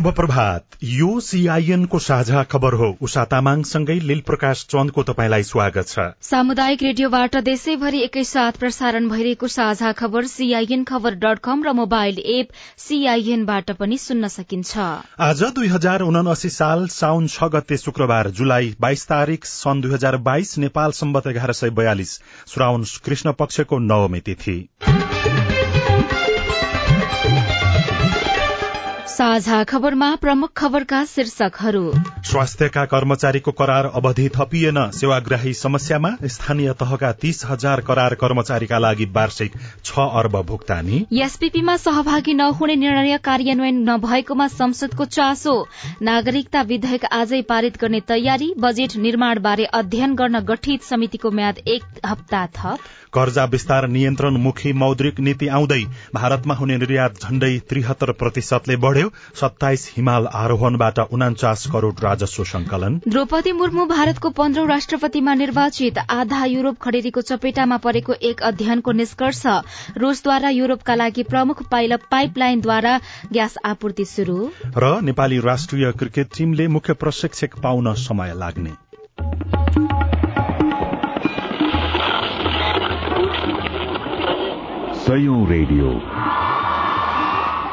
शुभ प्रभात यो सीआईएन को साझा खबर हो। उषा तामाङसँगै लील प्रकाश चन्दको तपाईँलाई स्वागत छ। सामुदायिक रेडियोबाट देशैभरि एकैसाथ प्रसारण भइरहेको साझा खबर सीआईएन खबर डट कम र मोबाइल एप सीआईएनबाट पनि सुन्न सकिन्छ। आज दुई हजार उनासी साल साउन छ गते शुक्रबार जुलाई बाइस तारीक सन् दुई हजार बाइस नेपाल सम्बत एघार सय बयालिस। श्रावण कृष्ण पक्षको नवमी तिथि। साझा खबरमा प्रमुख खबरका शीर्षकहरू। स्वास्थ्यका कर्मचारीको करार अवधि थपिएन। सेवाग्राही समस्यामा स्थानीय तहका तीस हजार करार कर्मचारीका लागि वार्षिक छ अर्ब भुक्तानी। एसपीपीमा सहभागी नहुने निर्णय कार्यान्वयन नभएकोमा संसदको चासो। नागरिकता विधेयक आजै पारित गर्ने तयारी बजेट निर्माणबारे अध्ययन गर्न गठित समितिको म्याद एक हप्ता थप। कर्जा विस्तार नियन्त्रणमुखी मौद्रिक नीति आउँदै भारतमा हुने निर्यात झण्डै त्रिहत्तर प्रतिशतले बढ़्यो। सत्ताइस हिमाल आरोहणबाट उनाचास करोड़ राजस्व संकलन द्रौपदी मुर्मू भारतको पन्ध्रौं राष्ट्रपतिमा निर्वाचित आधा युरोप खडेरीको चपेटामा परेको एक अध्ययनको निष्कर्ष रूसद्वारा युरोपका लागि प्रमुख पाइपलाइनद्वारा ग्यास आपूर्ति शुरू र नेपाली राष्ट्रिय क्रिकेट टीमले मुख्य प्रशिक्षक पाउन समय लाग्ने। सयौं रेडियो।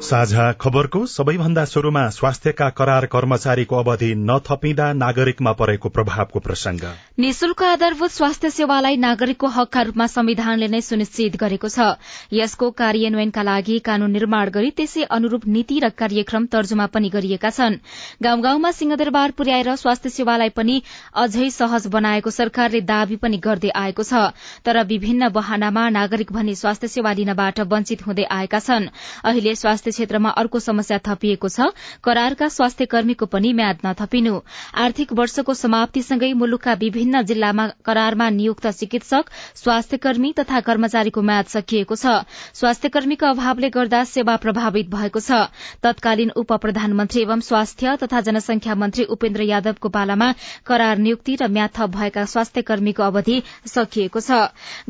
साझा खबरको सबैभन्दा शुरूमा स्वास्थ्यका करार कर्मचारीको अवधि नथपिँदा नागरिकमा परेको प्रभावको प्रसंग निशुल्क आधारभूत स्वास्थ्य सेवालाई नागरिकको हकका रूपमा संविधानले नै सुनिश्चित गरेको छ। यसको कार्यान्वयनका लागि कानून निर्माण गरी त्यसै अनुरूप नीति र कार्यक्रम तर्जुमा पनि गरिएका छन्। गाउँ गाउँमा सिंहदरबार पुर्याएर स्वास्थ्य सेवालाई पनि अझै सहज बनाएको सरकारले दावी पनि गर्दै आएको छ। तर विभिन्न बहानामा नागरिक भने स्वास्थ्य सेवा लिनबाट वञ्चित हुँदै आएका छन्। अहिले स्वास्थ्य क्षेत्रमा अर्को समस्या थपिएको छ। करारका स्वास्थ्य कर्मीको पनि म्याद नथपिनु। आर्थिक वर्षको समाप्तिसँगै मुलुकका विभिन्न जिल्लामा करारमा नियुक्त चिकित्सक स्वास्थ्य कर्मी तथा कर्मचारीको म्याद सकिएको छ। स्वास्थ्य कर्मीको अभावले गर्दा सेवा प्रभावित भएको छ। तत्कालीन उप प्रधानमन्त्री एवं स्वास्थ्य तथा जनसंख्या मन्त्री उपेन्द्र यादवको पालामा करार नियुक्ति र म्याद थप भएका स्वास्थ्य कर्मीको अवधि सकिएको छ।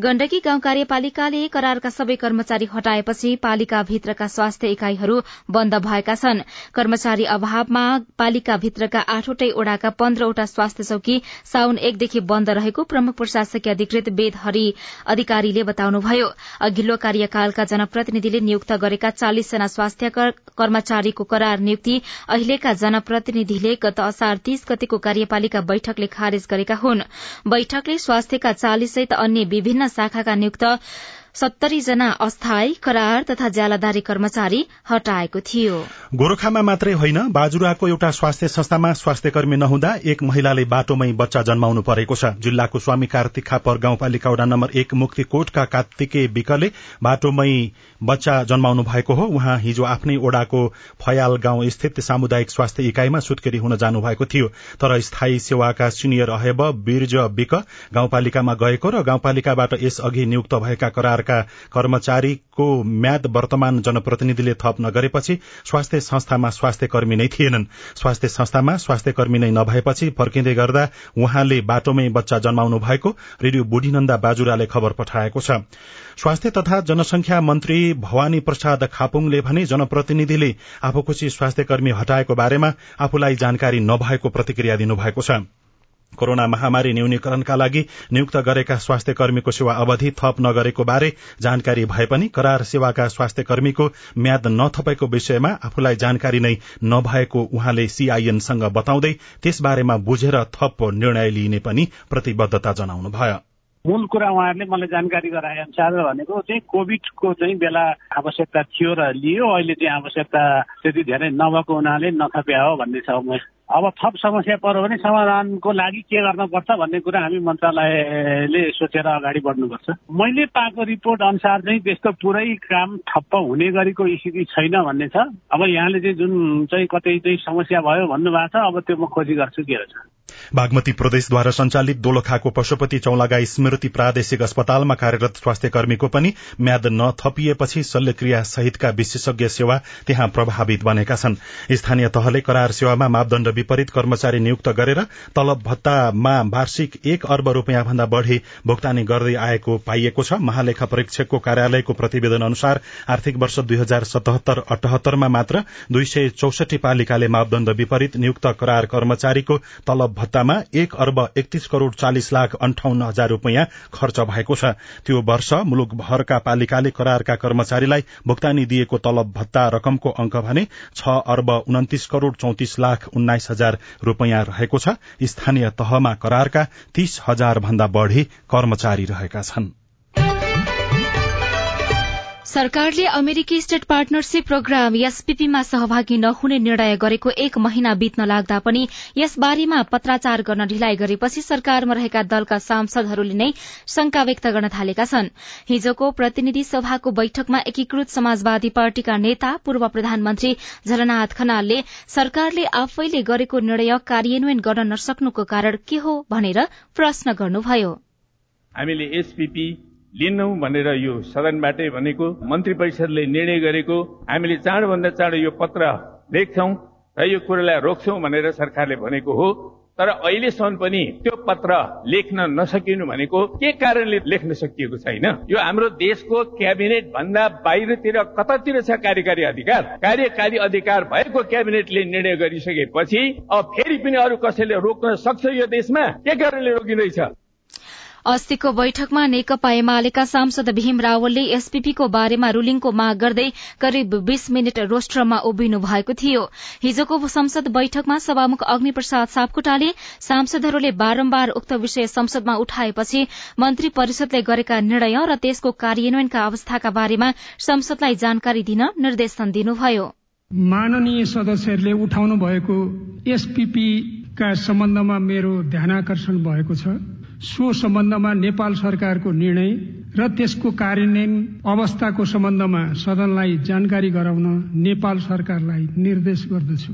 गण्डकी गाउँ कार्यपालिकाले करारका सबै कर्मचारी हटाएपछि पालिकाभित्रका स्वास्थ्य इकाई कार्यालयहरू बन्द भएका छन्। कर्मचारी अभावमा पालिका भित्रका आठवटै ओडाका पन्ध्रवटा स्वास्थ्य चौकी साउन एकदेखि बन्द रहेको प्रमुख प्रशासकीय अधिकृत वेद हरि अधिकारीले बताउनुभयो। अघिल्लो कार्यकालका जनप्रतिनिधिले नियुक्त गरेका चालिसजना स्वास्थ्य कर्मचारीको करार नियुक्ति अहिलेका जनप्रतिनिधिले गत असार तीस गतेको कार्यपालिका बैठकले खारेज गरेका हुन्। बैठकले स्वास्थ्यका चालिस सहित अन्य विभिन्न शाखाका नियुक्त सत्तरी जना अस्थायी करार तथा ज्यालादारी कर्मचारी हटाएको थियो। गोर्खामा मात्रै होइन बाजुराको एउटा स्वास्थ्य संस्थामा स्वास्थ्य कर्मी नहुँदा एक महिलाले बाटोमै बच्चा जन्माउनु परेको छ। जिल्लाको स्वामी कार्तिक खापर गाउँपालिका वडा नम्बर एक मुक्तिकोटका कार्तिके विकले बाटोमै बच्चा जन्माउनु भएको हो। उहाँ हिजो आफ्नै ओडाको फयाल गाउँ स्थित सामुदायिक स्वास्थ्य इकाईमा सुत्केरी हुन जानु भएको थियो। तर स्थायी सेवाका सिनियर अहेब वीर्ज विक गाउँपालिकामा गएको र गाउँपालिकाबाट यस अघि नियुक्त भएका करार सरकारका कर्मचारीको म्याद वर्तमान जनप्रतिनिधिले थप नगरेपछि स्वास्थ्य संस्थामा स्वास्थ्य कर्मी नै थिएनन्। स्वास्थ्य संस्थामा स्वास्थ्य कर्मी नै नभएपछि फर्किँदै गर्दा उहाँले बाटोमै बच्चा जन्माउनु भएको रेडियो बुढीनन्दा बाजुराले खबर पठाएको छ। स्वास्थ्य तथा जनसंख्या मन्त्री भवानी प्रसाद खापुङले भने जनप्रतिनिधिले आफूखुशी स्वास्थ्य कर्मी हटाएको बारेमा आफूलाई जानकारी नभएको प्रतिक्रिया दिनुभएको छ। कोरोना महामारी न्यूनीकरणका लागि नियुक्त गरेका स्वास्थ्य कर्मीको सेवा अवधि थप नगरेको बारे जानकारी भए पनि करार सेवाका स्वास्थ्य कर्मीको म्याद नथपेको विषयमा आफूलाई जानकारी नै नभएको उहाँले सीआईएनसँग बताउँदै त्यसबारेमा बुझेर थप निर्णय लिइने पनि प्रतिबद्धता जनाउनुभयो। मूल कुरा उहाँहरूले मलाई जानकारी गराए अनुसार भनेको चाहिँ कोभिडको चाहिँ बेला आवश्यकता थियो र लियो। अहिले चाहिँ आवश्यकता त्यति धेरै नभएको हुनाले नथप्या हो भन्ने छ अब थप समस्या पर्यो भने समाधानको लागि के गर्नुपर्छ भन्ने कुरा हामी मन्त्रालयले सोचेर अगाडि बढ्नुपर्छ। मैले पाएको रिपोर्ट अनुसार चाहिँ त्यस्तो पुरै काम ठप्प हुने गरेको स्थिति छैन भन्ने छ। अब यहाँले चाहिँ जुन चाहिँ कतै चाहिँ समस्या भयो भन्नुभएको छ अब त्यो म खोजी गर्छु के रहेछ बागमती प्रदेशद्वारा संचालित दोलखाको पशुपति चौलागाई स्मृति प्रादेशिक अस्पतालमा कार्यरत स्वास्थ्य कर्मीको पनि म्याद नथपिएपछि शल्यक्रिया सहितका विशेषज्ञ सेवा त्यहाँ प्रभावित बनेका छन्। स्थानीय तहले करार सेवामा मापदण्ड विपरीत कर्मचारी नियुक्त गरेर तलब भत्तामा वार्षिक एक अर्ब रूपियाँ भन्दा बढ़ी भुक्तानी गर्दै आएको पाइएको छ। महालेखा परीक्षकको कार्यालयको प्रतिवेदन अनुसार आर्थिक वर्ष दुई हजार सतहत्तर अठहत्तरमा मात्र दुई सय चौसठी पालिकाले मापदण्ड विपरीत नियुक्त करार कर्मचारीको तलब भत्तामा एक अर्ब एकतीस करोड़ चालिस लाख अन्ठाउन्न हजार रूपियाँ खर्च भएको छ। त्यो वर्ष मुलुकभरका पालिकाले करारका कर्मचारीलाई भुक्तानी दिएको तलब भत्ता रकमको अंक भने छ अर्ब उन्तिस करोड़ चौतिस लाख उन्नाइस हजार रूपियाँ रहेको छ। स्थानीय तहमा करारका तीस हजार भन्दा बढ़ी कर्मचारी रहेका छनृ। सरकारले अमेरिकी स्टेट पार्टनरशिप प्रोग्राम एसपीपीमा सहभागी नहुने निर्णय गरेको एक महिना बित्न लाग्दा पनि यस बारेमा पत्राचार गर्न ढिलाइ गरेपछि सरकारमा रहेका दलका सांसदहरूले नै शंका व्यक्त गर्न थालेका छन्। हिजोको प्रतिनिधि सभाको बैठकमा एकीकृत समाजवादी पार्टीका नेता पूर्व प्रधानमन्त्री झलनाथ खनालले सरकारले आफैले गरेको निर्णय कार्यान्वयन गर्न नसक्नुको कारण के हो भनेर प्रश्न गर्नुभयो। हामीले एसपीपी लिन्नौ भनेर यो सदनबाटै भनेको मन्त्री परिषदले निर्णय गरेको हामीले चाँडोभन्दा चाँडो यो पत्र लेख्छौ र यो कुरालाई रोक्छौ भनेर सरकारले भनेको हो। तर अहिलेसम्म पनि त्यो पत्र लेख्न नसकिनु भनेको के कारणले लेख्न सकिएको छैन? यो हाम्रो देशको क्याबिनेट भन्दा बाहिरतिर कतातिर छ कार्यकारी अधिकार? कार्यकारी अधिकार भएको क्याबिनेटले निर्णय गरिसकेपछि अब फेरि पनि अरू कसैले रोक्न सक्छ यो देशमा? के कारणले रोकिँदैछ? अस्तिको बैठकमा नेकपा एमालेका सांसद भीम रावलले एसपीपीको बारेमा रूलिङको माग गर्दै करिब बीस मिनट रोस्टरमा उभिनु भएको थियो। हिजोको संसद बैठकमा सभामुख अग्नि प्रसाद सापकोटाले सांसदहरूले बारम्बार उक्त विषय संसदमा उठाएपछि मन्त्री परिषदले गरेका निर्णय र त्यसको कार्यान्वयनका अवस्थाका बारेमा संसदलाई जानकारी दिन निर्देशन दिनुभयो। माननीय सदस्यहरूले उठाउनु भएको एसपीपी का सम्बन्धमा मेरो ध्यानकर्षण भएको छ। सो सम्बन्धमा नेपाल सरकारको निर्णय र त्यसको कार्यान्वयन अवस्थाको सम्बन्धमा सदनलाई जानकारी गराउन नेपाल सरकारलाई निर्देश गर्दछु।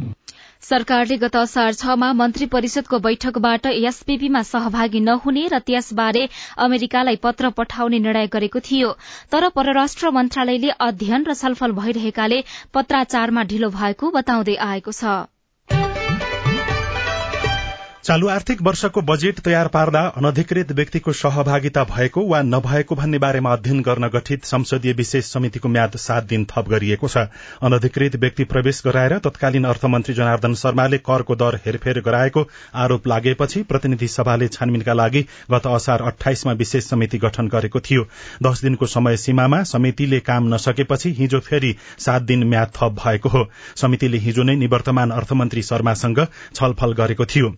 सरकारले गत असार छमा मन्त्री परिषदको बैठकबाट एसपीपीमा सहभागी नहुने र त्यसबारे अमेरिकालाई पत्र पठाउने निर्णय गरेको थियो। तर परराष्ट्र मन्त्रालयले अध्ययन र छलफल भइरहेकाले पत्राचारमा ढिलो भएको बताउँदै आएको छ। चालू आर्थिक वर्षको बजेट तयार पार्दा अनधिकृत व्यक्तिको सहभागिता भएको वा नभएको भन्ने बारेमा अध्ययन गर्न गठित संसदीय विशेष समितिको म्याद सात दिन थप गरिएको छ। अनधिकृत व्यक्ति प्रवेश गराएर तत्कालीन अर्थमन्त्री जनार्दन शर्माले करको दर हेरफेर गराएको आरोप लागेपछि प्रतिनिधि सभाले छानबिनका लागि गत असार अठाइसमा विशेष समिति गठन गरेको थियो। दश दिनको समय सीमामा समितिले काम नसकेपछि हिजो फेरि सात दिन म्याद थप भएको हो। समितिले हिजो नै निवर्तमान अर्थमन्त्री शर्मासँग छलफल गरेको थियो।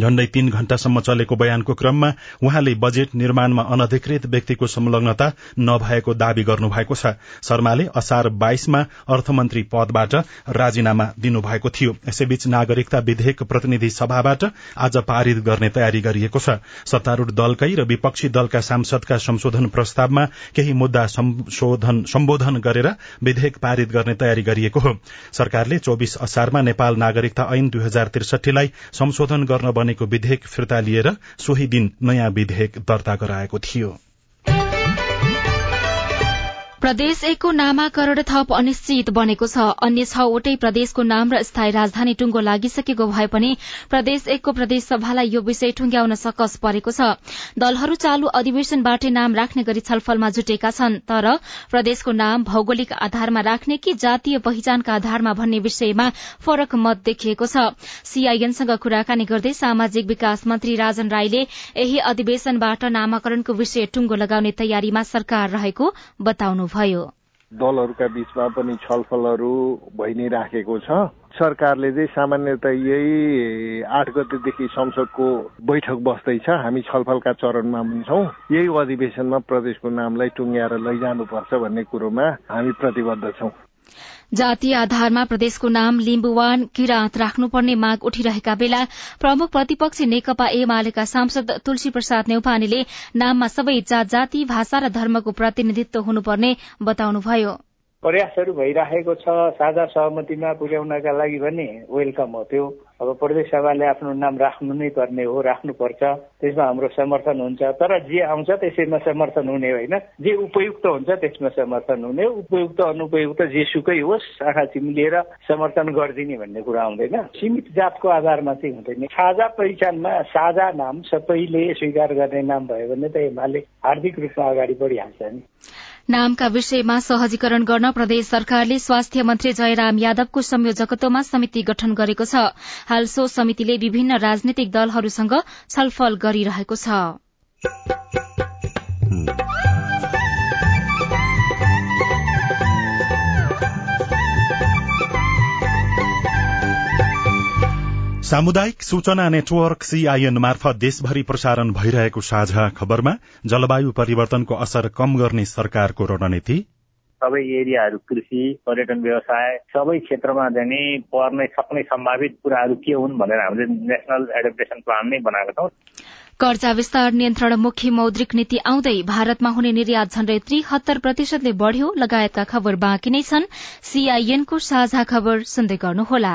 झण्डै तीन घण्टासम्म चलेको बयानको क्रममा उहाँले बजेट निर्माणमा अनधिकृत व्यक्तिको संलग्नता नभएको दावी गर्नुभएको छ। शर्माले असार बाइसमा अर्थमन्त्री पदबाट राजीनामा दिनुभएको थियो। यसैबीच नागरिकता विधेयक प्रतिनिधि सभाबाट आज पारित गर्ने तयारी गरिएको छ। सत्तारूढ़ दलकै र विपक्षी दलका सांसदका संशोधन प्रस्तावमा केही मुद्दा सम्बोधन गरेर विधेयक पारित गर्ने तयारी गरिएको हो। सरकारले चौविस असारमा नेपाल नागरिकता ऐन दुई हजार त्रिसठीलाई संशोधन गर्न बनेको विधेयक फिर्ता लिएर सोही दिन नयाँ विधेयक दर्ता गराएको थियो। प्रदेश एकको नामाकरण थप अनिश्चित बनेको छ। अन्य छवटै प्रदेशको नाम र स्थायी राजधानी टुंगो लागिसकेको भए पनि प्रदेश एकको प्रदेश सभालाई यो विषय टुंग्याउन सकस परेको छ। दलहरू चालू अधिवेशनबाटै नाम राख्ने गरी छलफलमा जुटेका छन् तर प्रदेशको नाम भौगोलिक आधारमा राख्ने कि जातीय पहिचानका आधारमा भन्ने विषयमा फरक मत देखिएको छ। सीआईएनसँग कुराकानी गर्दै सामाजिक विकास मन्त्री राजन राईले यही अधिवेशनबाट नामाकरणको विषय टुंगो लगाउने तयारीमा सरकार रहेको बताउनु भयो। दलहरूका बीचमा पनि छलफलहरू भइ नै राखेको छ। सरकारले चाहिँ सामान्यतः यही आठ गतेदेखि संसदको बैठक बस्दैछ। हामी छलफलका चरणमा छौँ। यही अधिवेशनमा प्रदेशको नामलाई टुङ्ग्याएर लैजानुपर्छ भन्ने कुरोमा हामी प्रतिबद्ध छौँ। जातीय आधारमा प्रदेशको नाम लिम्बुवान किराँत राख्नुपर्ने माग उठिरहेका बेला प्रमुख प्रतिपक्षी नेकपा एमालेका सांसद तुलसी प्रसाद नेउपानेले नाममा सबै जात जाति भाषा र धर्मको प्रतिनिधित्व हुनुपर्ने बताउनुभयो। प्रयासहरू भइराखेको छ साझा सहमतिमा पुर्याउनका लागि भने वेलकम हो त्यो। अब प्रदेश सभाले आफ्नो नाम राख्नु नै पर्ने हो राख्नुपर्छ। त्यसमा हाम्रो समर्थन हुन्छ। तर जे आउँछ त्यसैमा समर्थन हुने होइन। जे उपयुक्त हुन्छ त्यसमा समर्थन हुने। उपयुक्त अनुपयुक्त जेसुकै होस् शाखा चिम्लिएर समर्थन गरिदिने भन्ने कुरा आउँदैन। सीमित जातको आधारमा चाहिँ हुँदैन। साझा पहिचानमा साझा नाम सबैले स्वीकार गर्ने नाम भयो भने त एमाले हार्दिक रूपमा अगाडि बढिहाल्छ नि। नामका विषयमा सहजीकरण गर्न प्रदेश सरकारले स्वास्थ्य मन्त्री जयराम यादवको संयोजकत्वमा समिति गठन गरेको छ। हाल सो समितिले विभिन्न राजनैतिक दलहरूसँग छलफल गरिरहेको छ। सामुदायिक सूचना नेटवर्क सीआईएन मार्फत देशभरि प्रसारण भइरहेको साझा खबरमा जलवायु परिवर्तनको असर कम गर्ने सरकारको रणनीति। सबै एरियाहरू कृषि पर्यटन व्यवसाय सबै क्षेत्रमा जाने पर्न सक्ने सम्भावित कुराहरू के हुन् भनेर हामीले नेसनल एडप्टेसन प्लान नै बनाएको छौँ। कर्जा विस्तार नियन्त्रण मुख्य मौद्रिक नीति आउँदै भारतमा हुने निर्यात झण्डै त्रिहत्तर प्रतिशतले बढ़्यो लगायतका खबर बाँकी नै छन्। सीआईएनको साझा खबर सुन्दै गर्नुहोला।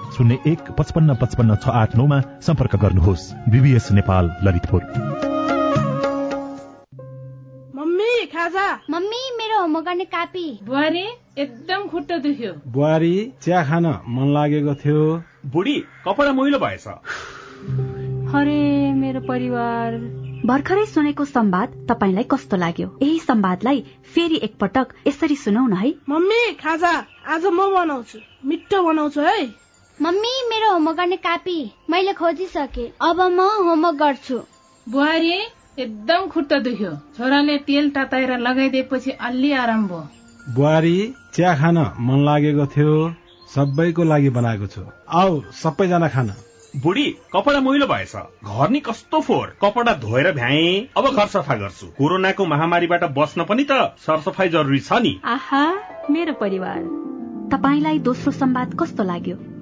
शून्य एक पचपन्न पचपन्न छ आठ नौमा सम्पर्क गर्नुहोस्। बीबीएस नेपाल ललितपुर। मम्मी खाजा। मम्मी मेरो होमवर्क गर्ने कापी। बुहारी एकदम खुट्टा दुख्यो। बुहारी चिया खान मन लागेको थियो। बुढी कपडा मैलो भएछ। अरे मेरो परिवार। भर्खरै सुनेको संवाद तपाईँलाई कस्तो लाग्यो? यही संवादलाई फेरि एकपटक यसरी सुनौ न है। मम्मी खाजा आज म बनाउँछु। मिठो बनाउँछु है। मम्मी मेरो होमवर्क गर्ने कापी मैले खोजिसके। अब म होमवर्क गर्छु। बुहारी एकदम खुट्टा दुख्यो। छोराले तेल तताएर लगाइदिएपछि अलि आराम भयो। बुहारी चिया खान मन लागेको थियो। सबैको लागि बनाएको छु। आऊ सबैजना खान। बुढी कपडा मैलो भएछ। घर नि कस्तो फोहोर। कपडा धोएर भ्याए। अब घर सफा गर्छु। कोरोनाको महामारीबाट बस्न पनि त सरसफाई जरुरी छ नि। आहा मेरो परिवार। तपाईँलाई दोस्रो संवाद कस्तो लाग्यो?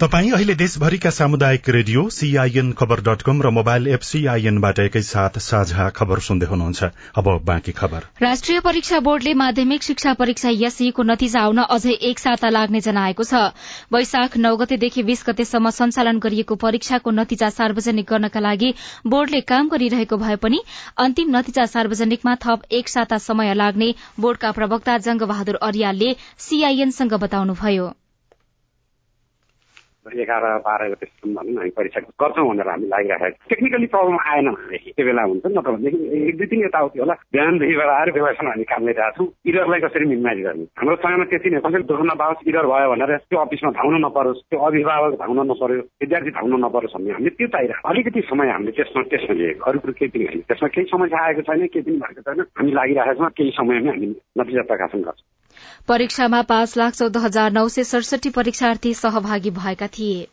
तपाई अहिले देशभरिका सामुदायिक radio CIN Khabar dot com र मोबाइल एप सीआईएनबाट एकैसाथ साझा खबर सुन्दै हुनुहुन्छ। अब बाँकी खबर। राष्ट्रिय परीक्षा बोर्डले माध्यमिक शिक्षा परीक्षा एसईको नतिजा आउन अझै एक साता लाग्ने जनाएको छ। वैशाख नौ गतेदेखि बीस गतेसम्म सञ्चालन गरिएको परीक्षाको नतिजा सार्वजनिक गर्नका लागि बोर्डले काम गरिरहेको भए पनि अन्तिम नतिजा सार्वजनिकमा थप एक साता समय लाग्ने बोर्डका प्रवक्ता जंगबहादुर अर्यालले सीआईएनसँग बताउनुभयो। एघार बाह्र गतेसम्म भनौँ हामी परीक्षा गर्छौँ भनेर हामी लागिरहेको टेक्निकली प्रब्लम आएन भनेदेखि त्यो बेला हुन्छ नि त भनेदेखि एक दुई तिन यताउति होला। बिहानदेखिबाट आएर बेलासम्म हामी काम गरिरहेको छौँ। इडरलाई कसरी मिनिमाइज गर्ने? हाम्रो समयमा त्यति नै कसरी दुःख नपाओस् इडर भयो भनेर त्यो अफिसमा धाउन नपरोस् त्यो अभिभावक धाउन नपर्यो विद्यार्थी धाउन नपरोस् भन्ने हामीले त्यो चाहिरहेको अलिकति समय हामीले त्यसमा त्यसमा लिएको अरू कुरो केही पनि होइन। त्यसमा केही समस्या आएको छैन केही पनि भएको छैन। हामी लागिरहेको छौँ। केही समयमै हामी नतिजा प्रकाशन गर्छौँ। परीक्षामा पाँच लाख चौध हजार नौ सय सडसठी परीक्षार्थी सहभागी भएका थिए।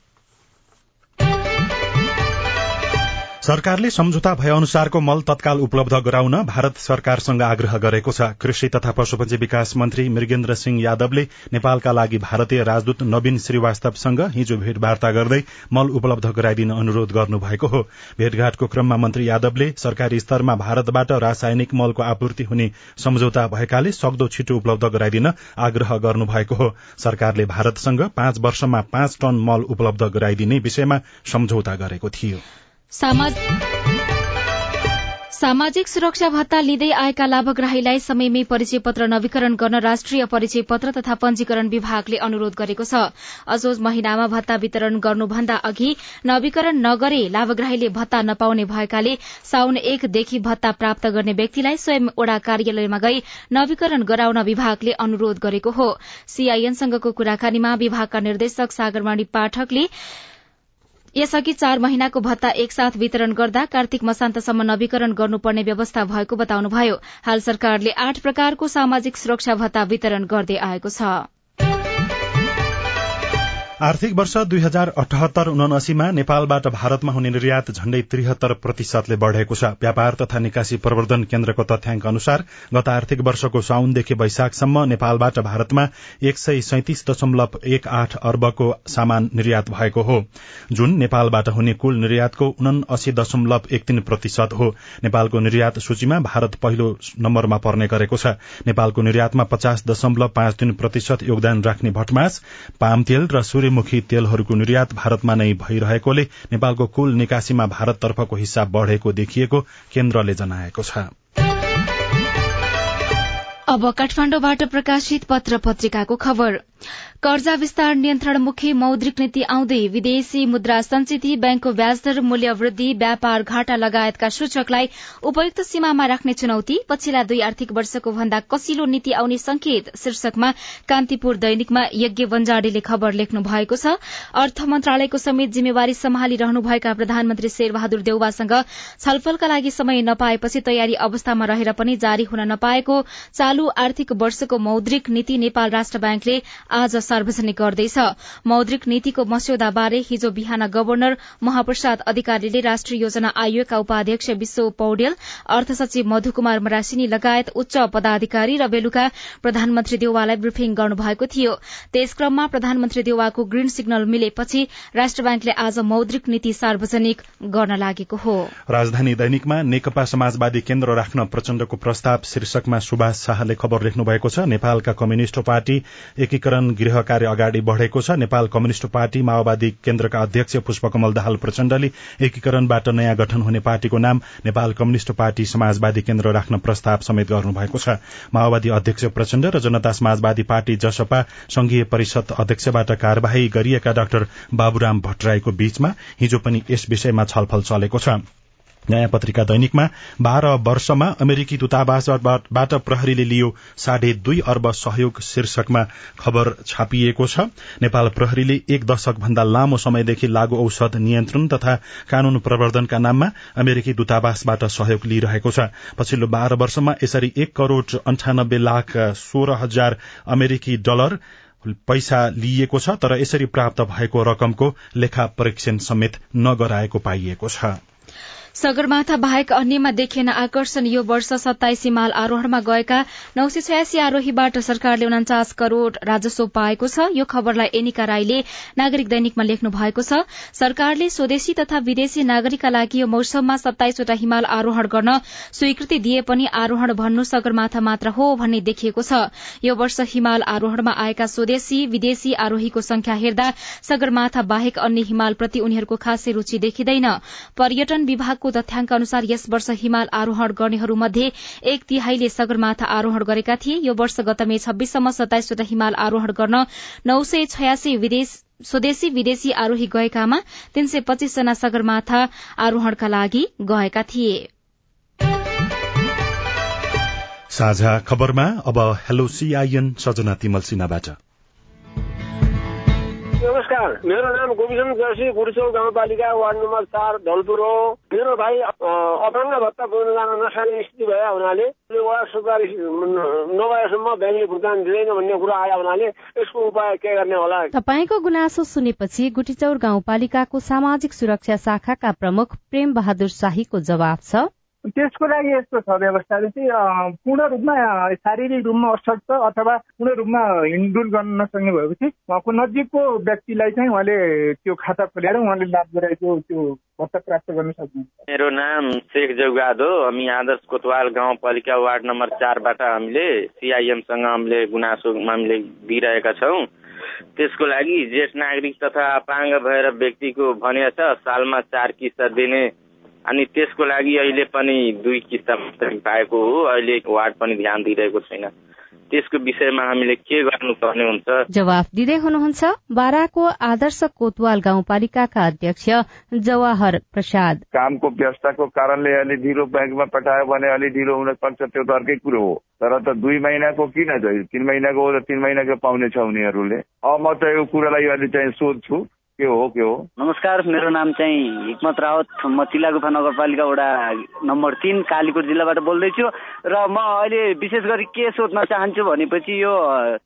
सरकारले सम्झौता भए अनुसारको मल तत्काल उपलब्ध गराउन भारत सरकारसँग आग्रह गरेको छ। कृषि तथा पशुपन्छी विकास मन्त्री मृगेन्द्र सिंह यादवले नेपालका लागि भारतीय राजदूत नवीन श्रीवास्तवसँग हिजो भेटवार्ता गर्दै मल उपलब्ध गराइदिन अनुरोध गर्नुभएको हो। भेटघाटको क्रममा मन्त्री यादवले सरकारी स्तरमा भारतबाट रासायनिक मलको आपूर्ति हुने सम्झौता भएकाले सक्दो छिटो उपलब्ध गराइदिन आग्रह गर्नुभएको हो। सरकारले भारतसँग पाँच वर्षमा पाँच टन मल उपलब्ध गराइदिने विषयमा सम्झौता गरेको थियो। सामाजिक सुरक्षा भत्ता लिँदै आएका लाभग्राहीलाई समयमै परिचय पत्र नवीकरण गर्न राष्ट्रिय परिचय पत्र तथा पञ्जीकरण विभागले अनुरोध गरेको छ। असोज महिनामा भत्ता वितरण गर्नुभन्दा अघि नवीकरण नगरे लाभग्राहीले भत्ता नपाउने भएकाले साउन एकदेखि भत्ता प्राप्त गर्ने व्यक्तिलाई स्वयं ओडा कार्यालयमा गई नवीकरण गराउन विभागले अनुरोध गरेको हो। सीआईएनसँगको कुराकानीमा विभागका निर्देशक सागरमणि पाठकले यसअघि चार महिनाको भत्ता एकसाथ वितरण गर्दा कार्तिक मसान्तसम्म नवीकरण गर्नुपर्ने व्यवस्था भएको बताउनुभयो। हाल सरकारले आठ प्रकारको सामाजिक सुरक्षा भत्ता वितरण गर्दै आएको छ। आर्थिक वर्ष दुई हजार अठहत्तर उनासीमा नेपालबाट भारतमा हुने निर्यात झण्डै त्रिहत्तर प्रतिशतले बढ़ेको छ। व्यापार तथा निकासी प्रवर्धन केन्द्रको तथ्याङ्क अनुसार गत आर्थिक वर्षको साउनदेखि वैशाखसम्म नेपालबाट भारतमा एक सय सैतिस दशमलव एक आठ अर्बको सामान निर्यात भएको हो। जुन नेपालबाट हुने कुल निर्यातको उनासी दशमलव एक तीन प्रतिशत हो। नेपालको निर्यात सूचीमा भारत पहिलो नम्बरमा पर्ने गरेको छ। नेपालको निर्यातमा पचास दशमलव पाँच तीन प्रतिशत योगदान राख्ने भटमास पाम तेल र सूर्यमुखी तेलहरूको निर्यात भारतमा नै भइरहेकोले नेपालको कुल निकासीमा भारततर्फको हिस्सा बढ़ेको देखिएको केन्द्रले जनाएको छ। अब काठमाण्डुबाट प्रकाशित पत्र पत्रिकाको खबर। कर्जा विस्तार नियन्त्रणमुखी मौद्रिक नीति आउँदै विदेशी मुद्रा संचिति ब्याङ्कको ब्याजदर मूल्य वृद्धि व्यापार घाटा लगायतका सूचकलाई उपयुक्त सीमामा राख्ने चुनौती पछिल्ला दुई आर्थिक वर्षको भन्दा कसिलो नीति आउने संकेत शीर्षकमा कान्तिपुर दैनिकमा यज्ञ वन्जाडेले खबर लेख्नु भएको छ। अर्थ मन्त्रालयको समेत जिम्मेवारी सम्हालिरहनुभएका प्रधानमन्त्री शेरबहादुर देउवासँग छलफलका लागि समय नपाएपछि तयारी अवस्थामा रहेर पनि जारी हुन नपाएको चालू आर्थिक वर्षको मौद्रिक नीति नेपाल राष्ट्र ब्याङ्कले आज सार्वजनिक गर्दैछ। मौद्रिक नीतिको मस्यौदाबारे हिजो बिहान गवर्नर महाप्रसाद अधिकारीले राष्ट्रिय योजना आयोगका उपाध्यक्ष विश्व पौडेल अर्थ सचिव मधुकुमार मरासिनी लगायत उच्च पदाधिकारी र बेलुका प्रधानमन्त्री देउवालाई ब्रिफिङ गर्नुभएको थियो। त्यसक्रममा प्रधानमन्त्री देउवाको ग्रीन सिग्नल मिलेपछि राष्ट्र ब्याङ्कले आज मौद्रिक नीति सार्वजनिक गर्न लागेको हो। राजधानी दैनिकमा नेकपा समाजवादी केन्द्र राख्न प्रचण्डको प्रस्ताव शीर्षकमा सुभाष शाहले खबर लेख्नु भएको छ। नेपालका कम्युनिष्ट पार्टी एकीकरण गृह कार्य अगाडि बढ़ेको छ। नेपाल कम्युनिष्ट पार्टी माओवादी केन्द्रका अध्यक्ष पुष्पकमल दाहाल प्रचण्डले एकीकरणबाट नयाँ गठन हुने पार्टीको नाम नेपाल कम्युनिष्ट पार्टी समाजवादी केन्द्र राख्न प्रस्ताव समेत गर्नुभएको छ। माओवादी अध्यक्ष प्रचण्ड र जनता समाजवादी पार्टी जसपा संघीय परिषद अध्यक्षबाट कार्यवाही गरिएका डाक्टर बाबुराम भट्टराईको बीचमा हिजो पनि यस विषयमा छलफल चलेको छ। नयाँ पत्रिका दैनिकमा बाह्र वर्षमा अमेरिकी दूतावासबाट प्रहरीले लियो साढे दुई अर्ब सहयोग शीर्षकमा खबर छापिएको छ। नेपाल प्रहरीले एक दशक भन्दा लामो समयदेखि लागू औषध नियन्त्रण तथा कानून प्रवर्धनका नाममा अमेरिकी दूतावासबाट सहयोग लिइरहेको छ। पछिल्लो बाह्र वर्षमा यसरी एक करोड़ अन्ठानब्बे लाख सोह्र हजार अमेरिकी डलर पैसा लिइएको छ तर यसरी प्राप्त भएको रकमको लेखा परीक्षण समेत नगराएको पाइएको छ। सगरमाथा बाहेक अन्यमा देखिएन आकर्षण। यो वर्ष सत्ताइस हिमाल आरोहणमा गएका नौ सय छयासी आरोहीबाट सरकारले उन्चास करोड़ राजस्व पाएको छ। यो खबरलाई एनिका राईले नागरिक दैनिकमा लेख्नु भएको छ। सरकारले स्वदेशी तथा विदेशी नागरिकका लागि यो मौसममा सत्ताइसवटा हिमाल आरोहण गर्न स्वीकृति दिए पनि आरोहण भन्नु सगरमाथा मात्र हो भन्ने देखिएको छ। यो वर्ष हिमाल आरोहणमा आएका स्वदेशी विदेशी आरोहीको संख्या हेर्दा सगरमाथा बाहेक अन्य हिमालप्रति उनीहरूको खासै रूचि देखिँदैन। पर्यटन विभागको तथ्याङ्क अनुसार यस वर्ष हिमाल आरोहण गर्नेहरूमध्ये एक तिहाईले सगरमाथा आरोहण गरेका थिए। यो वर्ष गत मे छब्बीससम्म सत्ताइसवटा हिमाल आरोहण गर्न नौ सय छयासी स्वदेशी विदेशी आरोही गएकामा तीन सय पच्चीस जना सगरमाथा आरोहणका लागि गएका थिए। साझा खबरमा अब हेलो सीआईएन सजना तिमल सिन्हाबाट। नमस्कार मेरो नाम गोविन्द जोशी गुरुचौर गाउँपालिका वार्ड नम्बर चार धनपुर हो। मेरो भाइ अपाङ्ग भत्ता पुग्न जान नसक्ने स्थिति भए हुनाले वडा सुपारिस नभएसम्म ब्याङ्कले भुक्तान दिँदैन भन्ने कुरा आयो हुनाले यसको उपाय के गर्ने होला? तपाईँको गुनासो सुनेपछि गुटीचौर गाउँपालिकाको सामाजिक सुरक्षा शाखाका प्रमुख प्रेम बहादुर शाहीको जवाब छ। त्यसको लागि यस्तो छ व्यवस्थाले चाहिँ पूर्ण रूपमा शारीरिक रूपमा असक्त अथवा पूर्ण रूपमा हिँडडुल गर्न नसक्ने भएपछि उहाँको नजिकको व्यक्तिलाई चाहिँ उहाँले त्यो खाता खोलेर उहाँले लाभ गराएको त्यो भत्ता प्राप्त गर्न सक्नुहुन्छ। मेरो नाम शेख जौगाद हो। हामी आदर्श कोतवाल गाउँपालिका वार्ड नम्बर चारबाट हामीले सिआइएमसँग हामीले गुनासो हामीले दिइरहेका छौँ। त्यसको लागि ज्येष्ठ नागरिक तथा अपाङ्ग भएर व्यक्तिको भने छ सालमा चार किस्ता दिने। अनि त्यसको लागि अहिले पनि दुई किस्ता मात्रै पाएको हो। अहिले वार्ड पनि ध्यान दिइरहेको छैन। त्यसको विषयमा हामीले के गर्नुपर्ने हुन्छ? जवाफ दिँदै हुनुहुन्छ बाराको आदर्श कोतवाल गाउँपालिकाका अध्यक्ष जवाहर प्रसाद। कामको व्यवस्थाको कारणले अलि ढिलो ब्याङ्कमा पठायो भने अलि ढिलो हुन सक्छ त्यो त अर्कै कुरो हो। तर त दुई महिनाको किन चाहिँ तिन महिनाको हो र तिन महिनाको पाउने छ उनीहरूले। अब म त यो कुरालाई अहिले चाहिँ सोध्छु। के हो के हो? नमस्कार मेरो नाम चाहिँ हिक्मत रावत। म चिलागुफा नगरपालिका वडा नम्बर तिन कालीकोट जिल्लाबाट बोल्दैछु। र म अहिले विशेष गरी के सोध्न चाहन्छु भनेपछि यो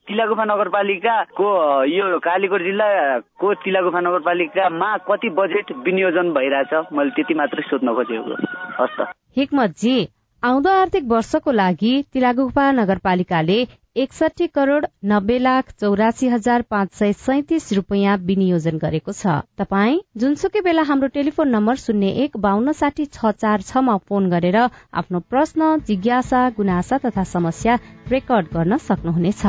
चिलागुफा नगरपालिकाको यो कालीकोट जिल्लाको चिलागुफा नगरपालिकामा कति बजेट विनियोजन भइरहेछ? मैले त्यति मात्रै सोध्न खोजेको। हस् त। हिक्मतजी आउँदो आर्थिक वर्षको लागि तिलागुफा नगरपालिकाले एकसठी करोड़ नब्बे लाख चौरासी हजार पाँच सय सैतिस रूपियाँ विनियोजन गरेको छ। तपाई जुनसुकै बेला हाम्रो टेलिफोन नम्बर शून्य एक बान्न साठी छ चार छमा फोन गरेर आफ्नो प्रश्न जिज्ञासा गुनासा तथा समस्या रेकर्ड गर्न सक्नुहुनेछ।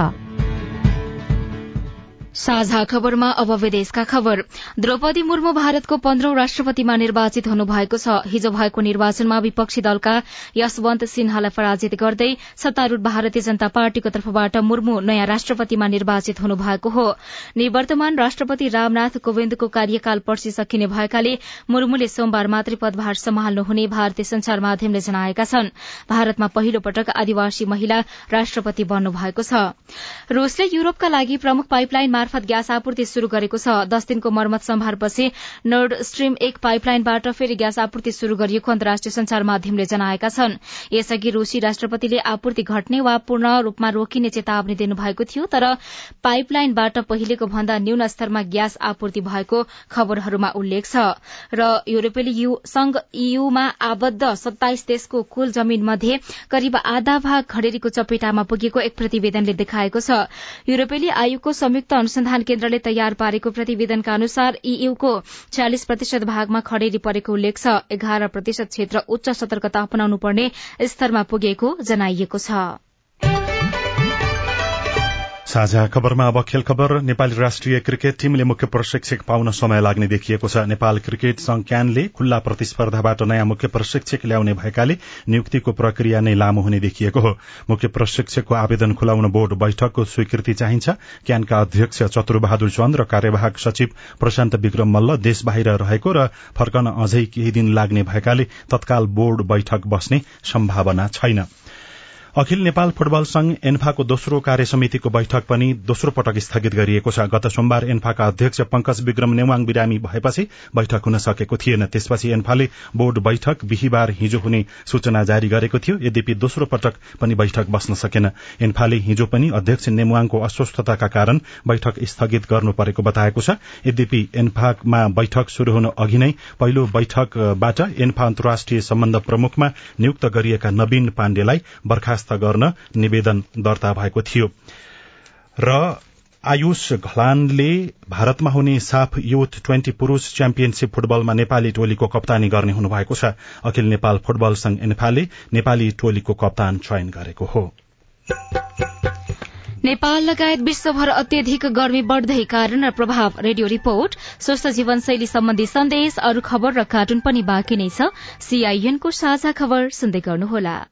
साझा खबरमा अब विदेशका खबर। द्रौपदी मुर्मू भारतको पन्ध्रौं राष्ट्रपतिमा निर्वाचित हुनुभएको छ। हिजो भएको निर्वाचनमा विपक्षी दलका यशवन्त सिन्हालाई पराजित गर्दै सत्तारूढ़ भारतीय जनता पार्टीको तर्फबाट मुर्मू नयाँ राष्ट्रपतिमा निर्वाचित हुनुभएको हो। निवर्तमान राष्ट्रपति रामनाथ कोविन्दको कार्यकाल पर्सि सकिने भएकाले मुर्मूले सोमबार मात्रै पदभार सम्हाल्नुहुने भारतीय संचार माध्यमले जनाएका छन्। भारतमा पहिलो पटक आदिवासी महिला राष्ट्रपति बन्नु भएको छ। रूसले युरोपका लागि प्रमुख पाइपलाइन मार्फत ग्यास आपूर्ति शुरू गरेको छ। दस दिनको मर्मत सम्भारपछि नोर्ड स्ट्रीम एक पाइपलाइनबाट फेरि ग्यास आपूर्ति शुरू गरिएको अन्तर्राष्ट्रिय संचार माध्यमले जनाएका छन्। यसअघि रूसी राष्ट्रपतिले आपूर्ति घट्ने वा पूर्ण रूपमा रोकिने चेतावनी दिनुभएको थियो तर पाइपलाइनबाट पहिलेको भन्दा न्यून स्तरमा ग्यास आपूर्ति भएको खबरहरूमा उल्लेख छ। र युरोपेली संघ ईयूमा आबद्ध सत्ताइस देशको कुल जमीन मध्ये करिब आधा भाग खडेरीको चपेटामा पुगेको एक प्रतिवेदनले देखाएको छ। युरोपेली आयोगको संयुक्त अनुसन्धान केन्द्रले तयार पारेको प्रतिवेदनका अनुसार ईयूको छ्यालिस प्रतिशत भागमा खडेरी परेको उल्लेख छ। एघार प्रतिशत क्षेत्र उच्च सतर्कता अपनाउनु पर्ने स्तरमा पुगेको जनाइएको छ। साझा खबरमा अब खेल खबर। नेपाली राष्ट्रिय क्रिकेट टीमले मुख्य प्रशिक्षक पाउन समय लाग्ने देखिएको छ। नेपाल क्रिकेट संघ क्यानले खुल्ला प्रतिस्पर्धाबाट नयाँ मुख्य प्रशिक्षक ल्याउने भएकाले नियुक्तिको प्रक्रिया नै लामो हुने देखिएको हो। मुख्य प्रशिक्षकको आवेदन खुलाउन बोर्ड बैठकको स्वीकृति चाहिन्छ। क्यानका अध्यक्ष चतुरबहादुर चन्द र कार्यवाहक सचिव प्रशान्त विक्रम मल्ल देश बाहिर रहेको र फर्कन अझै केही दिन लाग्ने भएकाले तत्काल बोर्ड बैठक बस्ने सम्भावना छैन। अखिल नेपाल फुटबल संघ एन्फाको दोस्रो कार्य समितिको बैठक पनि दोस्रो पटक स्थगित गरिएको छ। गत सोमबार एन्फाका अध्यक्ष पंकज विक्रम नेवाङ बिरामी भएपछि बैठक हुन सकेको थिएन। त्यसपछि एन्फाले बोर्ड बैठक बिहिबार हिजो हुने सूचना जारी गरेको थियो। यद्यपि दोस्रो पटक पनि बैठक बस्न सकेन। एन्फाले हिजो पनि अध्यक्ष नेमुवाङको अस्वस्थताका कारण बैठक स्थगित गर्नु परेको बताएको छ। यद्यपि एन्फामा बैठक शुरू हुन अघि नै पहिलो बैठकबाट एन्फा अन्तर्राष्ट्रिय सम्बन्ध प्रमुखमा नियुक्त गरिएका नवीन पाण्डेलाई बर्खास्त गर्न निवेदन दर्ता भएको थियो। र आयुष घलानले भारतमा हुने साफ युथ ट्वेन्टी पुरूष च्याम्पियनशीप फुटबलमा नेपाली टोलीको कप्तानी गर्ने हुनुभएको छ। अखिल नेपाल फुटबल संघ एन्फाले नेपाली टोलीको कप्तान चयन गरेको हो। नेपाल लगायत विश्वभर अत्यधिक गर्मी बढ़दै कारण र प्रभाव रेडियो रिपोर्ट स्वस्थ जीवनशैली सम्बन्धी सन्देश अरू खबर र कार्टुन पनि बाँकी नै छ। सीआईएनको साझा खबर सुन्दै गर्नुहोला।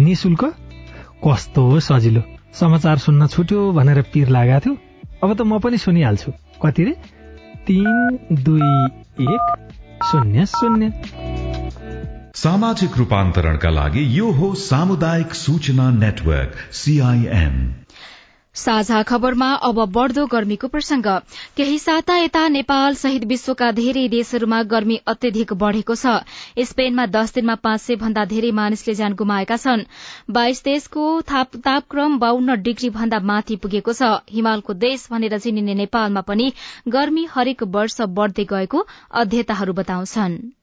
निशुल्क कस्तो सजिलो। समाचार सुन्न छुट्यो भनेर पिर लागेको थियो। अब त म पनि सुनिहाल्छु। कति रे? तिन दुई एक शून्य शून्य। सामाजिक रूपान्तरणका लागि यो हो सामुदायिक सूचना नेटवर्क सीआईएन साझा खबरमा अब बढ़दो गर्मीको प्रसंग। केही साता यता नेपाल सहित विश्वका धेरै देशहरूमा गर्मी अत्यधिक बढ़ेको छ। स्पेनमा दस दिनमा पाँच सय भन्दा धेरै मानिसले ज्यान गुमाएका छन्। बाइस देशको तापक्रम बाहन्न डिग्री भन्दा माथि पुगेको छ। हिमालको देश भनेर चिनिने नेपालमा पनि गर्मी हरेक वर्ष बढ़दै गएको अध्येताहरू बताउँछन्।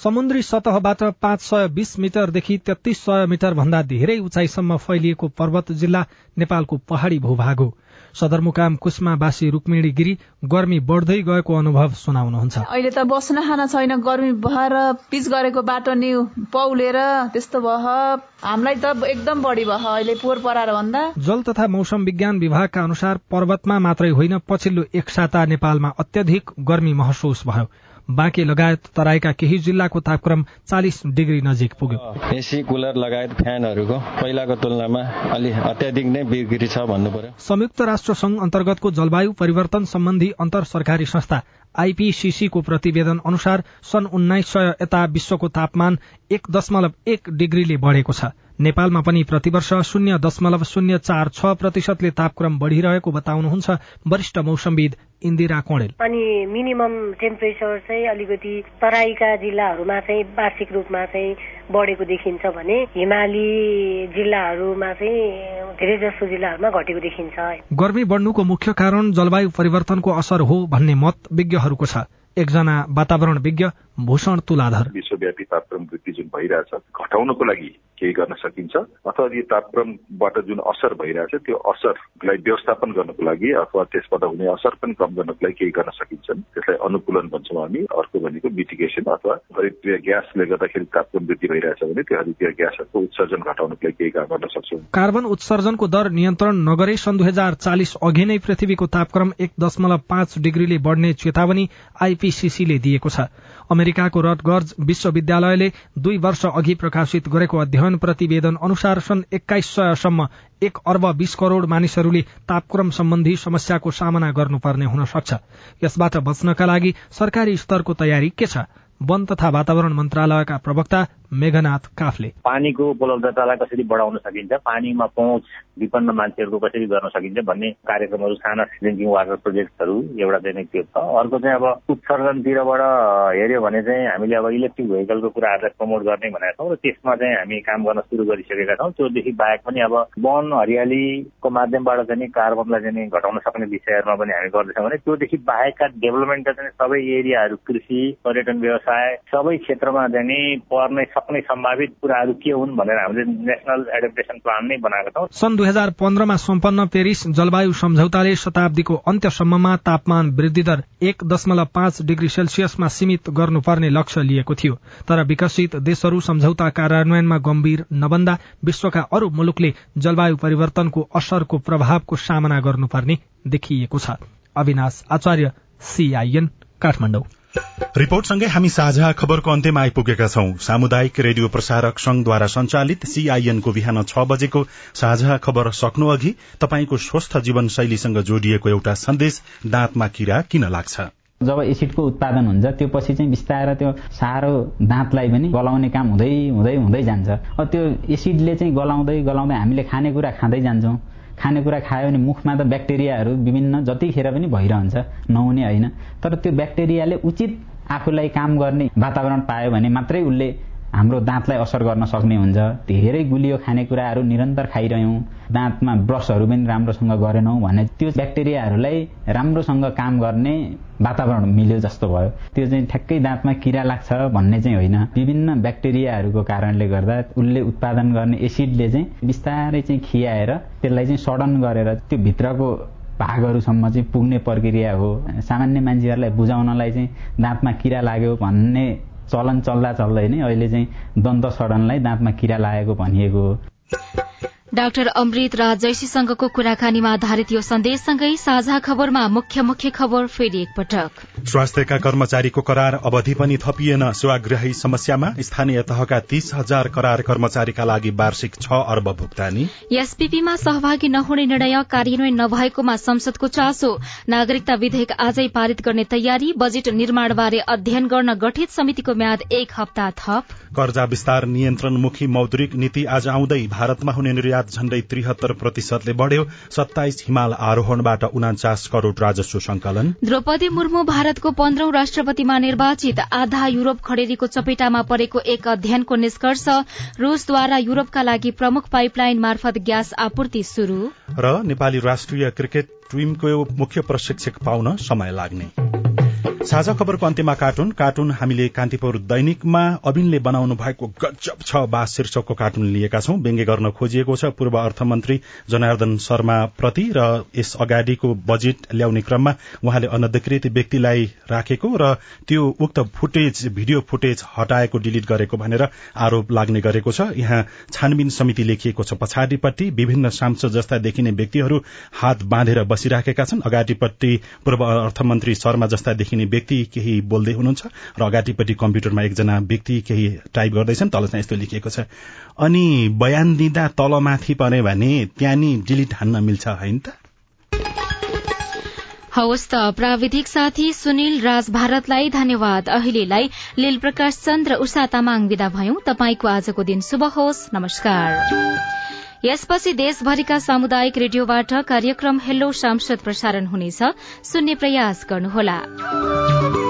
समुद्री सतहबाट पाँच सय बीस मिटरदेखि तेत्तीस सय मिटर भन्दा धेरै उचाइसम्म फैलिएको पर्वत जिल्ला नेपालको पहाड़ी भूभाग हो। सदरमुकाम कुष्मावासी रुक्मिणी गिरी गर्मी बढ़दै गएको अनुभव सुनाउनुहुन्छ। अहिले त बस्न खान छैन गर्मी भएर पिच गरेको बाटो नि पौलेर त्यस्तो भयो हामीलाई त एकदम बढी भयो अहिले पोहोर परार भन्दा। जल तथा मौसम विज्ञान विभागका अनुसार पर्वतमा मात्रै होइन पछिल्लो एक साता नेपालमा अत्यधिक गर्मी महसुस भयो। बाँके लगायत तराईका केही जिल्लाको तापक्रम चालिस डिग्री नजिक पुग्यो। एसी कुलर लगायत फ्यानहरूको पहिलाको तुलनामा अलि अत्याधिक नै बिक्री छ भन्नु पर्यो संयुक्त राष्ट्र संघ अन्तर्गतको जलवायु परिवर्तन सम्बन्धी अन्तर सरकारी संस्था आईपीसीसीको प्रतिवेदन अनुसार सन् उन्नाइस सय यता विश्वको तापमान एक दशमलव एक डिग्रीले बढ़ेको छ। नेपालमा पनि प्रतिवर्ष शून्य दशमलव शून्य चार छ प्रतिशतले तापक्रम बढ़िरहेको बताउनुहुन्छ वरिष्ठ मौसमविद इन्दिरा कोणेल। अनि मिनिमम टेम्परेचर चाहिँ अलिकति तराईका जिल्लाहरूमा चाहिँ वार्षिक रूपमा चाहिँ बढेको देखिन्छ भने हिमाली जिल्लाहरूमा चाहिँ धेरै जसो जिल्लाहरूमा घटेको देखिन्छ। गर्मी बढ्नुको मुख्य कारण जलवायु परिवर्तनको असर हो भन्ने मत विज्ञहरूको छ। एकजना वातावरण विज्ञ भूषण तुलाधर। विश्वव्यापी तापक्रम वृद्धि जुन भइरहेछ घटाउनको लागि केही गर्न सकिन्छ। अथवा यो तापक्रमबाट जुन असर भइरहेछ त्यो असरलाई व्यवस्थापन गर्नको लागि अथवा त्यसबाट हुने असर पनि कम गर्नको लागि केही गर्न सकिन्छ त्यसलाई अनुकूलन भन्छौँ हामी अर्को भनेको मिटिगेसन अथवा हरित ग्यासले गर्दाखेरि तापक्रम वृद्धि भइरहेछ भने त्यो हरित ग्यासहरूको उत्सर्जन घटाउनको लागि केही काम गर्न सक्छौँ। कार्बन उत्सर्जनको दर नियन्त्रण नगरे सन् दुई हजार चालिस अघि नै पृथ्वीको तापक्रम एक दशमलव पाँच डिग्रीले बढ़ने चेतावनी आईपीसीसीले दिएको छ। अमेरिकाको रटगर्ज विश्वविद्यालयले दुई वर्ष अघि प्रकाशित गरेको अध्ययन प्रतिवेदन अनुसार सन् एक्काइस सयसम्म एक अर्ब बीस करोड़ मानिसहरूले तापक्रम सम्बन्धी समस्याको सामना गर्नुपर्ने हुन सक्छ। यसबाट बच्नका लागि सरकारी स्तरको तयारी के छ? वन तथा वातावरण मन्त्रालयका प्रवक्ता मेघनाथ काफले। पानीको उपलब्धतालाई कसरी बढाउन सकिन्छ? पानीमा पहुँच विपन्न मान्छेहरूको कसरी गर्न सकिन्छ भन्ने कार्यक्रमहरू साना ड्रिङ्किङ वाटर प्रोजेक्टहरू एउटा चाहिँ त्यो छ। अर्को चाहिँ अब उत्सर्जनतिरबाट हेऱ्यो भने चाहिँ हामीले अब इलेक्ट्रिक भेहिकलको कुराहरूलाई प्रमोट गर्ने भनेका छौँ र त्यसमा चाहिँ हामी काम गर्न सुरु गरिसकेका छौँ। त्योदेखि बाहेक पनि अब वन हरियालीको माध्यमबाट चाहिँ कार्बनलाई चाहिँ घटाउन सक्ने विषयहरूमा पनि हामी गर्दैछौँ भने त्योदेखि बाहेकका डेभलपमेन्टका चाहिँ सबै एरियाहरू कृषि पर्यटन व्यवसाय सबै क्षेत्रमा चाहिँ पर्ने सक्ने सम्भावित कुराहरू के हुन् भनेर हामीले नेसनल एडप्टेसन प्लान नै बनाएका छौँ। सन् दुई हजार पन्ध्रमा सम्पन्न पेरिस जलवायु सम्झौताले शताब्दीको अन्त्यसम्ममा तापमान वृद्धि दर एक दशमलव पाँच डिग्री सेल्सियसमा सीमित गर्नुपर्ने लक्ष्य लिएको थियो। तर विकसित देशहरू सम्झौता कार्यान्वयनमा गम्भीर नबन्दा विश्वका अरू मुलुकले जलवायु परिवर्तनको असरको प्रभावको सामना गर्नुपर्ने देखिएको छ। अविनाश आचार्य सीआईएन काठमाडौँ। रिपोर्टसँगै हामी साझा खबरको अन्त्यमा आइपुगेका छौं। सामुदायिक रेडियो प्रसारक संघद्वारा संचालित सीआईएनको बिहान छ बजेको साझा खबर सक्नु अघि तपाईँको स्वस्थ जीवनशैलीसँग जोडिएको एउटा सन्देश दाँतमा किरा किन लाग्छ? जब एसिडको उत्पादन हुन्छ त्यो पछि चाहिँ बिस्तारै त्यो साह्रो दाँतलाई पनि गलाउने काम हुँदै हुँदै हुँदै जान्छ। त्यो एसिडले चाहिँ गलाउँदै गलाउँदै हामीले खानेकुरा खाँदै जान्छौँ। खानेकुरा खायो भने मुखमा त ब्याक्टेरियाहरू विभिन्न जतिखेर पनि भइरहन्छ नहुने होइन। तर त्यो ब्याक्टेरियाले उचित आफूलाई काम गर्ने वातावरण पायो भने मात्रै उसले हाम्रो दाँतलाई असर गर्न सक्ने हुन्छ। धेरै गुलियो खानेकुराहरू निरन्तर खाइरह्यौँ। दाँतमा ब्रसहरू पनि राम्रोसँग गरेनौँ भने त्यो ब्याक्टेरियाहरूलाई राम्रोसँग काम गर्ने वातावरण मिल्यो जस्तो भयो। त्यो चाहिँ ठ्याक्कै दाँतमा किरा लाग्छ भन्ने चाहिँ होइन। विभिन्न ब्याक्टेरियाहरूको कारणले गर्दा उसले उत्पादन गर्ने एसिडले चाहिँ बिस्तारै चाहिँ खियाएर त्यसलाई चाहिँ सडन गरेर त्यो भित्रको भागहरूसम्म चाहिँ पुग्ने प्रक्रिया हो। सामान्य मान्छेहरूलाई बुझाउनलाई चाहिँ दाँतमा किरा लाग्यो भन्ने चलन चल्दा चल्दै नै अहिले चाहिँ दन्त सडनलाई दाँतमा किरा लागेको भनिएको हो। डाक्टर अमृत राज जैसीसँगको कुराकानीमा आधारित यो सन्देशसँगै साझा खबरमा मुख्य मुख्य खबर फेरि एकपटक। स्वास्थ्यका कर्मचारीको करार अवधि पनि थपिएन। सेवाग्राही समस्यामा स्थानीय तहका तीस हजार करार कर्मचारीका लागि वार्षिक छ अर्ब भुक्तानी। एसपीपीमा सहभागी नहुने निर्णय कार्यान्वयन नभएकोमा संसदको चासो। नागरिकता विधेयक आजै पारित गर्ने तयारी। बजेट निर्माणबारे अध्ययन गर्न गठित समितिको म्याद एक हप्ता थप। कर्जा विस्तार नियन्त्रणमुखी मौद्रिक नीति आज आउँदै भारतमा हुने निर्यात झण्डै त्रिहत्तर प्रतिशतले बढ़्यो। सत्ताइस हिमाल आरोहणबाट उनाचास करोड़ राजस्व संकलन द्रौपदी मुर्मू भारतको पन्ध्रौं राष्ट्रपतिमा निर्वाचित आधा युरोप खडेरीको चपेटामा परेको एक अध्ययनको निष्कर्ष रूसद्वारा युरोपका लागि प्रमुख पाइपलाइन मार्फत ग्यास आपूर्ति शुरू र नेपाली राष्ट्रिय क्रिकेट टिमको मुख्य प्रशिक्षक पाउन समय लाग्ने। साझा खबरको अन्त्यमा कार्टुन। कार्टुन हामीले कान्तिपुर दैनिकमा अविनले बनाउनु भएको गजब छ बा शीर्षकको कार्टुन लिएका छौं। व्यङ्ग्य गर्न खोजिएको छ पूर्व अर्थमन्त्री जनार्दन शर्मा प्रति र यस अगाडिको बजेट ल्याउने क्रममा उहाँले अनधिकृत व्यक्तिलाई राखेको र त्यो उक्त फुटेज भिडियो फुटेज हटाएको डिलिट गरेको भनेर आरोप लाग्ने गरेको छ। यहाँ छानबिन समिति लेखिएको छ। पछाडिपट्टि विभिन्न सांसद जस्ता देखिने व्यक्तिहरू हात बाँधेर बसिराखेका छन्। अगाडिपट्टि पूर्व अर्थमन्त्री शर्मा जस्ता देखिने व्यक्ति केही बोल्दै हुनुहुन्छ र अगाडिपट्टि कम्प्युटरमा एकजना व्यक्ति केही टाइप गर्दैछन् तल चाहिँ यस्तो लेखिएको छ। अनि बयान दिँदा तलमाथि परे भने त्यहाँ नि डिलिट हान्न मिल्छ होइन त? हवस् त प्राविधिक साथी सुनिल राज भारतलाई धन्यवाद। अहिलेलाई लील प्रकाश चन्द्र उषा तामाङ विदा भयौं। तपाईँको आजको दिन शुभ होस्। नमस्कार। यसपछि देशभरिका सामुदायिक रेडियोबाट कार्यक्रम हेलो सांसद प्रसारण हुनेछ। सुन्ने प्रयास गर्नुहोला।